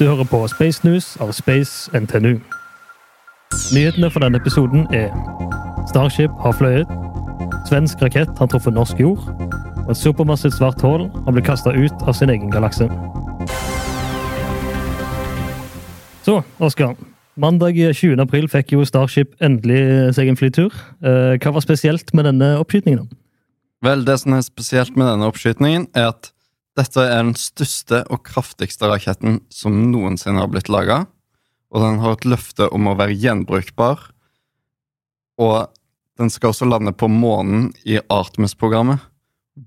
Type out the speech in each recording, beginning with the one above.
Du hører på Space News av Space NTNU. Nyhetene for denne episoden er Starship har fløyet, svensk rakett har truffet norsk jord, og et supermassivt svart hull har blitt kasta ut av sin egen galakse. Så, Oskar. Mandag 20. april fikk jo Starship endelig seg en flytur. Eh, Hva var spesielt med denne oppskytingen? Vel, det som er spesielt med denne oppskytningen, er at dette er den største og kraftigste raketten som noensinne har blitt laga. Og den har et løfte om å være gjenbrukbar. Og den skal også lande på månen i Artemis-programmet.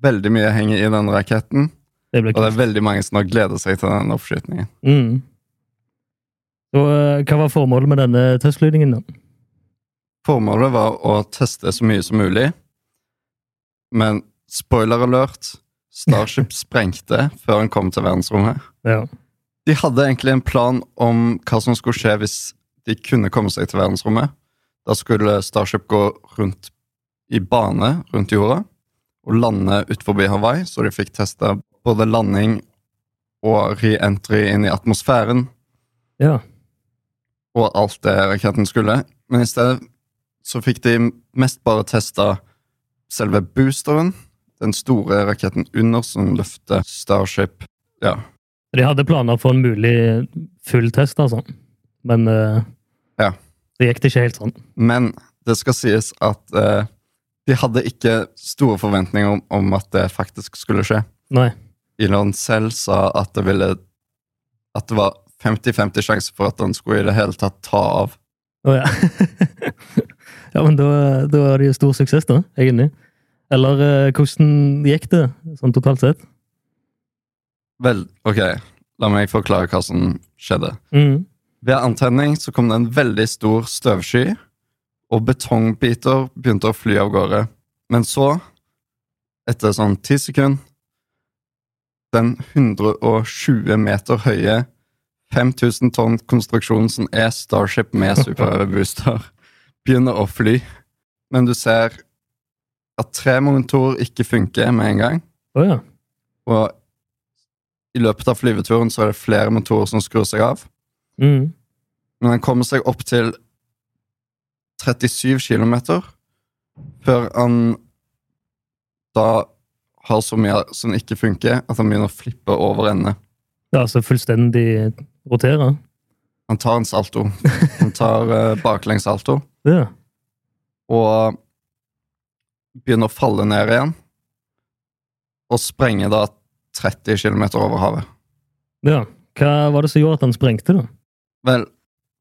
Veldig mye henger i denne raketten, Det og det er veldig mange som har gleda seg til denne oppskytningen. Mm. Så, eh, hva var formålet med denne testflygningen? da? Formålet var å teste så mye som mulig, men spoiler alert Starship sprengte før den kom til verdensrommet. Ja. De hadde egentlig en plan om hva som skulle skje hvis de kunne komme seg til verdensrommet. Da skulle Starship gå rundt i bane rundt jorda og lande utenfor Hawaii, så de fikk testa både landing og re-entry inn i atmosfæren ja. og alt det raketten skulle. Men i stedet så fikk de mest bare testa selve boosteren, den store raketten under som løfter Starship. Ja, De hadde planer for en mulig full test, altså. Men uh, Ja. det gikk det ikke helt sånn. Men det skal sies at uh, de hadde ikke store forventninger om, om at det faktisk skulle skje. Nei. Elon selv sa at det ville At det var 50-50 sjanse for at han skulle i det hele tatt ta av. Å ja. ja, men da, da er det jo stor suksess, da, egentlig. Eller eh, hvordan gikk det, sånn totalt sett? Vel, ok, la meg forklare hva som skjedde. Mm. Ved antenning så kom det en veldig stor støvsky, og betongbiter begynte å fly av gårde. Men så, etter sånn ti sekunder, den 120 meter høye 5000 tonn konstruksjonen som er Starship med superbooster, begynner å fly. Men du ser at tre motorer ikke funker med en gang. Oh, ja. Og i løpet av flyveturen så er det flere motorer som skrur seg av. Mm. Men han kommer seg opp til 37 km før han da har så mye som ikke funker, at han begynner å flippe over ende. Ja, altså fullstendig rotere? Han tar en salto. Han tar uh, baklengs salto Ja. og begynner å falle ned igjen. Og sprenger da 30 km over havet. ja. Hva var det som gjorde at han sprengte, da? Vel,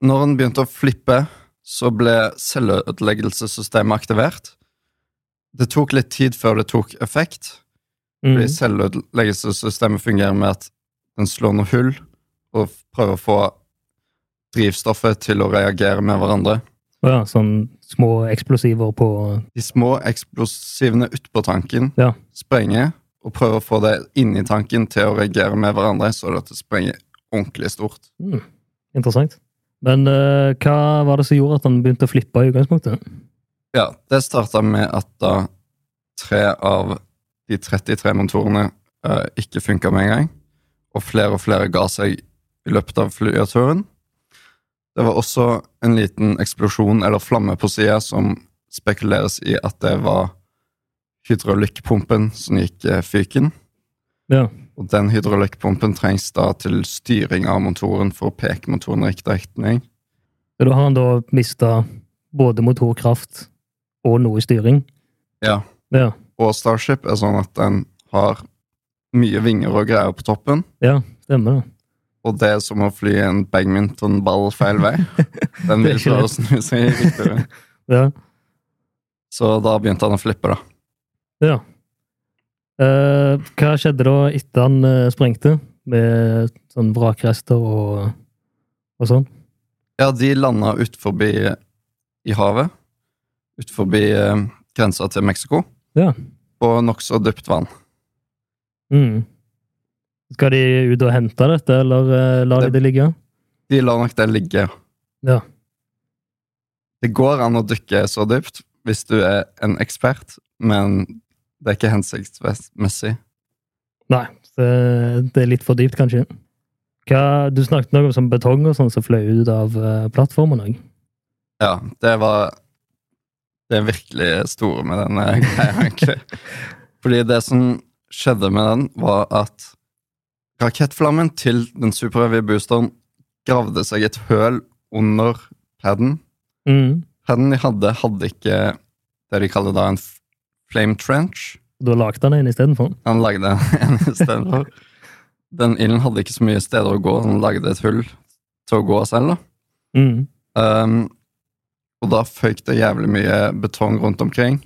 når han begynte å flippe, så ble selvødeleggelsessystemet aktivert. Det tok litt tid før det tok effekt, Mm. fordi selvødeleggelsessystemet fungerer med at den slår noe hull og prøver å få drivstoffet til å reagere med hverandre. Ja, sånn små eksplosiver på De små eksplosivene utpå tanken Ja. sprenger, og prøver å få det inni tanken til å reagere med hverandre, så det sprenger ordentlig stort. mm. Interessant. Men uh, hva var det som gjorde at han begynte å flippe i utgangspunktet? Ja, det starta med at da tre av de 33 motorene uh, ikke funka med en gang, og flere og flere ga seg i løpet av flyturen. Det var også en liten eksplosjon eller flamme på sida som spekuleres i at det var hydraulikkpumpen som gikk eh, fyken. Ja. Og den hydraulikkpumpen trengs da til styring av motoren for å peke motoren i riktig retning. Så da har han da mista både motorkraft og noe styring? Ja, Ja. Og Starship er sånn at den har mye vinger og greier på toppen. Ja, stemmer det. Og det er som å fly en badmintonball feil vei. Den vil prøve å snu seg i riktig vei. Ja. Så da begynte han å flippe, da. ja. Eh, hva skjedde da etter han eh, sprengte? Med sånn vrakrester og, og sånn? Ja, de landa ut forbi i havet. Ut forbi eh, grensa til Mexico. Ja. På nokså dypt vann. Mm. Skal de ut og hente dette, eller uh, lar de Det- ligge? De lar nok det ligge. Ja. Det går an å dykke så dypt hvis du er en ekspert, men det er ikke hensiktsmessig. Nei, det, det er litt for dypt, kanskje. Hva, du snakket noe om sånn betong og sånn som fløy ut av uh, plattformen òg. Ja, det var det virkelig store med den eh, greia, egentlig. Fordi det som skjedde med den, var at rakettflammen til den Super Heavy boosteren gravde seg et høl under paden. Mm. Paden de hadde, hadde ikke det de kaller da en flame trench. Da lagde han en istedenfor. Han lagde en istedenfor. Den ilden hadde ikke så mye steder å gå, han lagde et hull til å gå selv. da. Mm. Um, og da føyk det jævlig mye betong rundt omkring.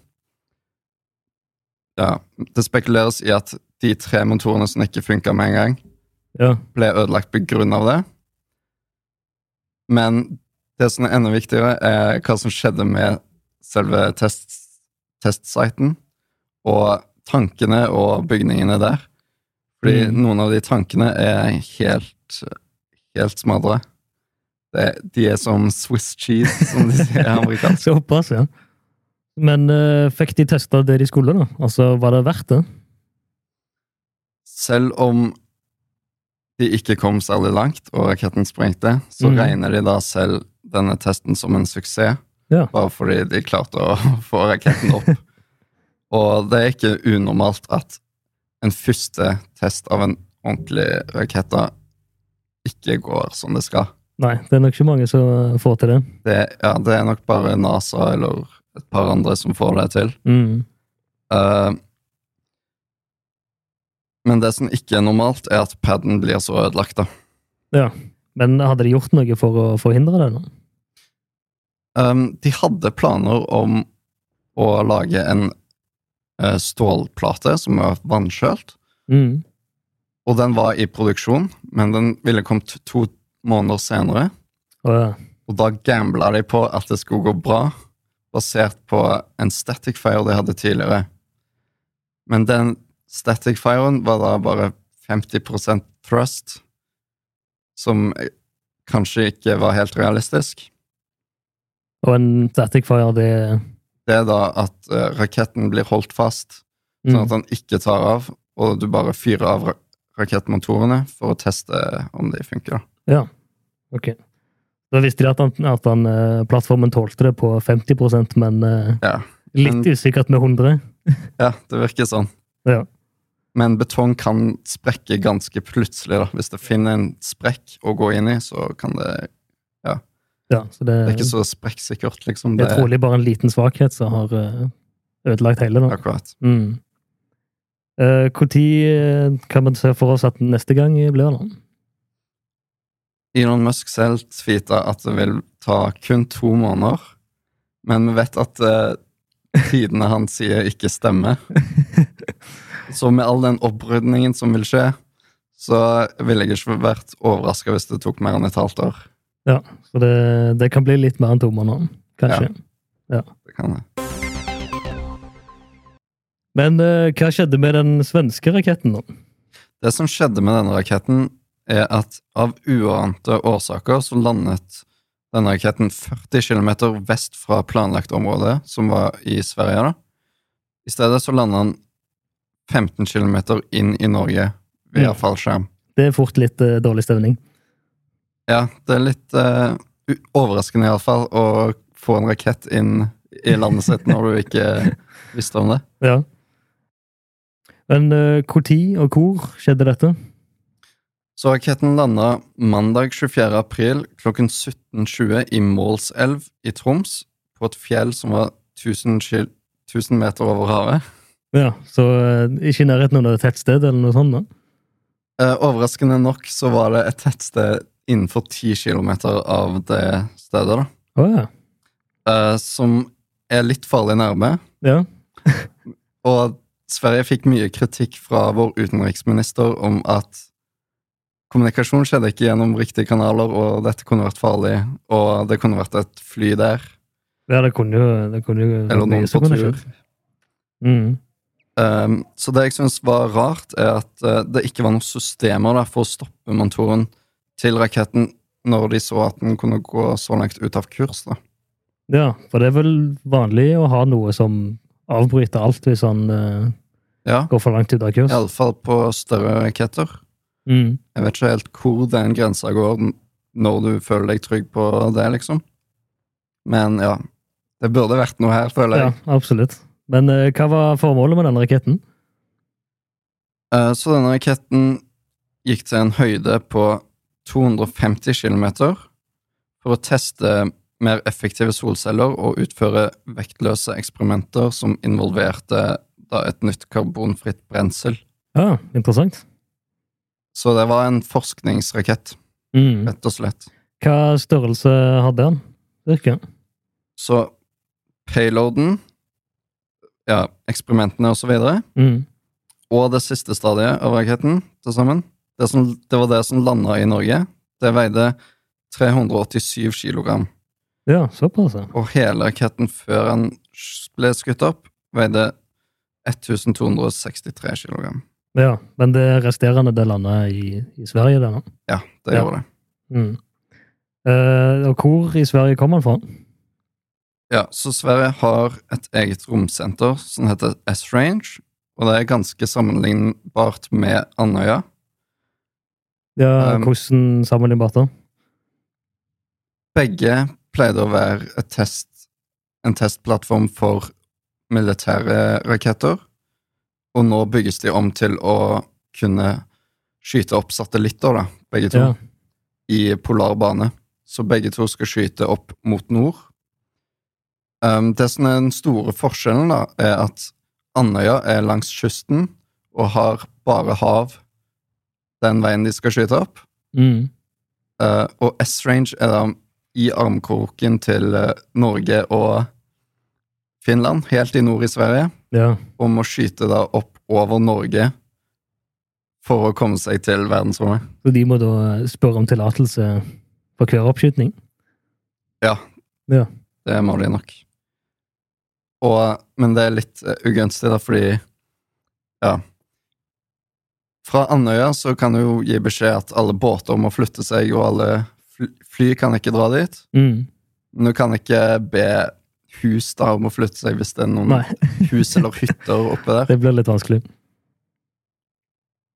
Ja, Det spekuleres i at de tre motorene som ikke funka med en gang, Ja. ble ødelagt av det. Men det som er enda viktigere, er hva som skjedde med selve test, testsiten og tankene og bygningene der. Fordi Mm. noen av de tankene er helt, helt smadre. De er som Swiss cheese, som de sier amerikansk. Såpass, ja. Men uh, fikk de testa det de skulle, da? Altså, Var det verdt det? Selv om de ikke kom særlig langt, og raketten sprengte, så mm. regner de da selv denne testen som en suksess. Ja. Bare fordi de klarte å få raketten opp. og det er ikke unormalt at en første test av en ordentlig rakett ikke går som det skal. Nei, det er nok ikke mange som får til det. Det, ja, det er nok bare NASA eller et par andre som får det til. Mm. Uh, men det som ikke er normalt, er at paden blir så ødelagt, da. Ja. Men hadde de gjort noe for å forhindre det? nå? Um, de hadde planer om å lage en uh, stålplate som var vannkjølt, Mm. og den var i produksjon, men den ville kommet to måneder senere, Oh, ja. og da gambla de på at det skulle gå bra, basert på en static fire de hadde tidligere. Men den static firen var da bare 50% thrust, som kanskje ikke var helt realistisk. Og en static fire, det Det er da at eh, raketten blir holdt fast, sånn at mm. den ikke tar av, og du bare fyrer av ra rakettmotorene for å teste om de funker. Ja, ok. Da visste de at, han, at han, eh, plattformen tålte det på 50% men eh, Ja. litt Men- usikkert med 100 ja, det virker sånn. Ja. Men betong kan sprekke ganske plutselig. da. Hvis det finner en sprekk å gå inn i, så kan det Ja, så det, Det er ikke så sprekksikkert, liksom. det er trolig bare en liten svakhet som har eh, ødelagt hele. da. Akkurat. Mm. uh, kan man se for oss at neste gang blir? da? Elon Musk selv tweeta at det vil ta kun to måneder, men vi vet at eh, tidene han sier, ikke stemmer. Så med all den opprydningen som vil skje, så ville jeg ikke vært overraska hvis det tok mer enn et halvt år. Ja, så det, det kan bli litt mer enn to måneder, kanskje. Ja, Det kan det. Men eh, hva skjedde med den svenske raketten, da? Det som skjedde med denne raketten, er at av uante årsaker så landet denne raketten 40 km vest fra planlagt område, som var i Sverige. da. I stedet så landet han 15 km inn i Norge via ja. fallskjerm. Det er fort litt uh, dårlig stemning. Ja, det er litt uh, overraskende iallfall å få en rakett inn i landet sitt når du ikke visste om det. Ja. Men uh, når og hvor skjedde dette? Raketten landa mandag 24. april klokken 17.20 i Målselv i Troms, på et fjell som var 1000, 1000 meter over havet. Ja, Så eh, ikke i nærheten av et tettsted eller noe sånt? da? Eh, overraskende nok så var det et tettsted innenfor 10 km av det stedet, da. Oh, ja. Eh, som er litt farlig nærme. ja. Og Sverige fikk mye kritikk fra vår utenriksminister om at kommunikasjon skjedde ikke gjennom riktige kanaler, og dette kunne vært farlig, og det kunne vært et fly der, Ja, det kunne jo det kunne jo eller noen på tur. Mm. Um, så det jeg syns var rart, er at uh, det ikke var noen systemer der for å stoppe motoren til raketten når de så at den kunne gå så langt ut av kurs. da. Ja, for det er vel vanlig å ha noe som avbryter alt hvis han uh, Ja, går for langt ut av kurs. iallfall på større raketter. Mm. Jeg vet ikke helt hvor den grensa går når du føler deg trygg på det, liksom. Men ja, det burde vært noe her, føler Ja, absolutt. Men eh, hva var formålet med denne raketten? Eh, Så denne raketten gikk til en høyde på 250 km for å teste mer effektive solceller og utføre vektløse eksperimenter som involverte da et nytt karbonfritt brensel. Ja, interessant. Så det var en forskningsrakett, Mm. rett og slett. Hva størrelse hadde den? Cirka? Så payloaden, ja, eksperimentene og så videre, Mm. og det siste stadiet av raketten til sammen, det, som, det var det som landa i Norge, det veide 387 kilogram. Ja, såpass, ja. Og hele raketten før den ble skutt opp, veide 1263 kilogram. Ja. Men det resterende det landa i, i Sverige, det nå? Ja, det Ja. det. Mm. Uh, og hvor i Sverige kom han fra? Ja, så Sverige har et eget romsenter som heter S-Range, og det er ganske sammenlignbart med Andøya. Ja, Um, hvordan sammenlignbart da? Begge pleide å være et test, en testplattform for militære raketter, og nå bygges de om til å kunne skyte opp satellitter, da, begge to, Ja. i polar bane. Så begge to skal skyte opp mot nord. Um, det som er den store forskjellen, da, er at Andøya er langs kysten og har bare hav den veien de skal skyte opp. Mm. Uh, og S-Range er da i armkroken til uh, Norge og Finland, helt i nord i Sverige, ja. om å skyte da opp over Norge for å komme seg til verdensrommet. Så de må da spørre om tillatelse for hver oppskytning? Ja. Ja. Det må de nok. Og, men det er litt eh, ugunstig, da, fordi Ja. Fra Andøya så kan du jo gi beskjed at alle båter må flytte seg, og alle fly, fly kan ikke dra dit. Mm. Men du kan ikke be hus da om å flytte seg hvis det er noen Nei, hus eller hytter oppe der. det blir litt vanskelig.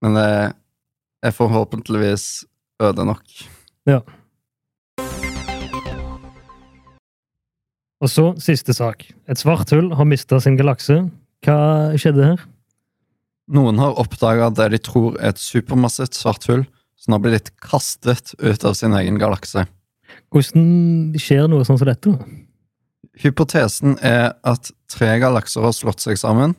Men det er forhåpentligvis øde nok. Ja. Og så siste sak. Et svart hull har mista sin galakse. Hva skjedde her? Noen har oppdaga det de tror er et supermassivt svart hull som har blitt kastet ut av sin egen galakse. Hvordan skjer noe sånn som dette? Hypotesen er at tre galakser har slått seg sammen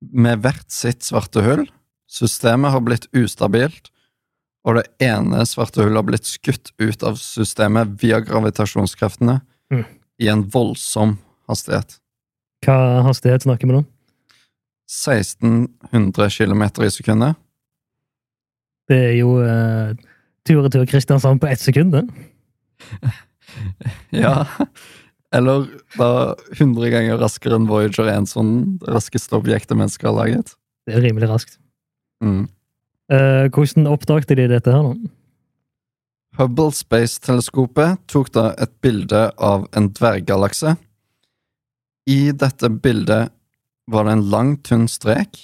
med hvert sitt svarte hull. Systemet har blitt ustabilt, og det ene svarte hullet har blitt skutt ut av systemet via gravitasjonskreftene Mm. i en voldsom hastighet. Hva hastighet snakker vi nå? 1600 km i sekundet. Det er jo eh, tur-retur Kristiansand på ett sekund, det. Ja. Eller da 100 ganger raskere enn Voyager 1, sånn det raskeste objektet mennesker har laget. Det er rimelig raskt. Mm. Eh, hvordan oppdaget de dette her, da? Hubble Space-teleskopet tok da et bilde av en dverggalakse. I dette bildet var det en lang, tynn strek.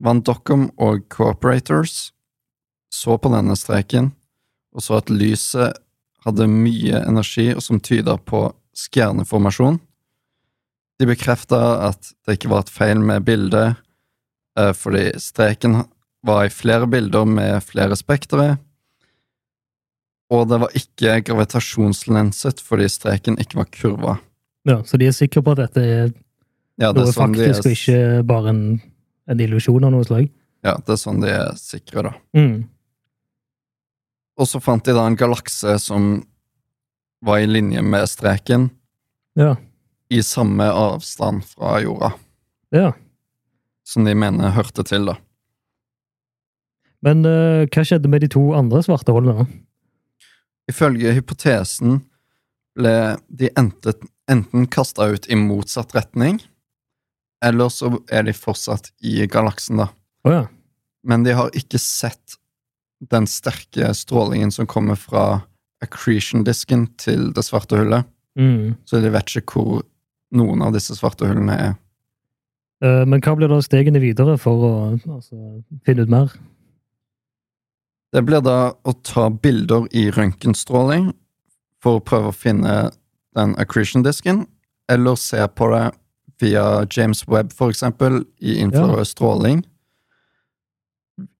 Van Dockham og Cooperators så på denne streken og så at lyset hadde mye energi og som tyda på stjerneformasjon. De bekrefta at det ikke var et feil med bildet, eh, fordi streken var i flere bilder med flere spektere, og det var ikke gravitasjonslenset fordi streken ikke var kurva. Ja, Så de er sikre på at dette er Ja, det noe er sånn faktisk, faktisk, og er, ikke bare en, en illusjon av noe slag? ja, det er sånn de er sikre, da. Mm. Og så fant de da en galakse som var i linje med streken, Ja. i samme avstand fra jorda, ja. som de mener hørte til, da. Men uh, hva skjedde med de to andre svarte hullene? Ifølge hypotesen ble de enten, enten kasta ut i motsatt retning, eller så er de fortsatt i galaksen, da. Oh, ja. Men de har ikke sett den sterke strålingen som kommer fra accretion-disken til det svarte hullet, Mm. så de vet ikke hvor noen av disse svarte hullene er. Eh, men hva blir da stegene videre for å altså, finne ut mer? Det blir da å ta bilder i røntgenstråling for å prøve å finne den accretion-disken, eller se på det via James Webb, for eksempel, i infrarød stråling.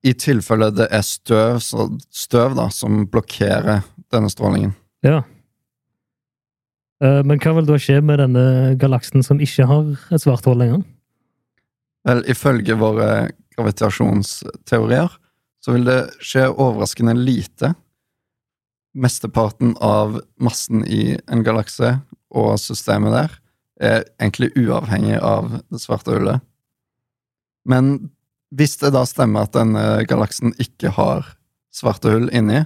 I tilfelle det er støv, så, støv da, som blokkerer denne strålingen. Ja. Eh, Men hva vil da skje med denne galaksen som ikke har et svart hull lenger? Vel, ifølge våre gravitasjonsteorier så vil det skje overraskende lite. Mesteparten av massen i en galakse og systemet der er egentlig uavhengig av det svarte hullet. Men hvis det da stemmer at denne galaksen ikke har svarte hull inni,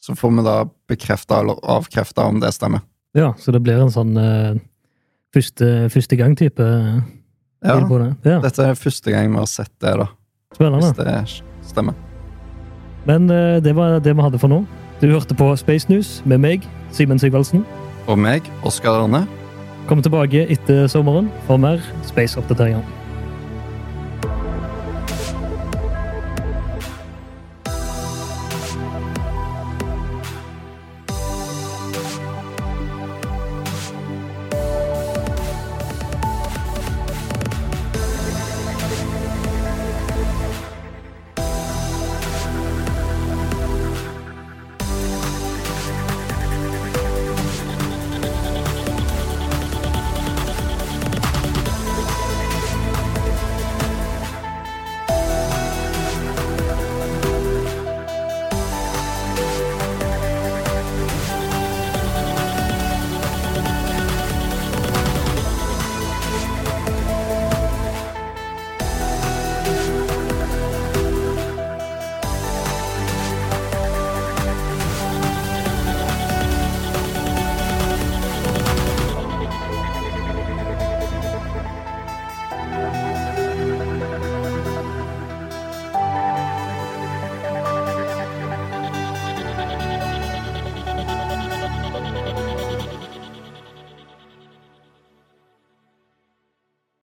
så får vi da bekrefta eller avkrefta om det stemmer. Ja, så det blir en sånn uh, første, første gang-type Ja, på det. Ja, dette er første gang vi har sett det, da. spennende. Hvis det stemmer. Men uh, det var det vi hadde for nå. Du hørte på Space News med meg, Simen Sigvaldsen. Og meg, Oskar Arne. Kom tilbake etter sommeren for mer Space-oppdateringer.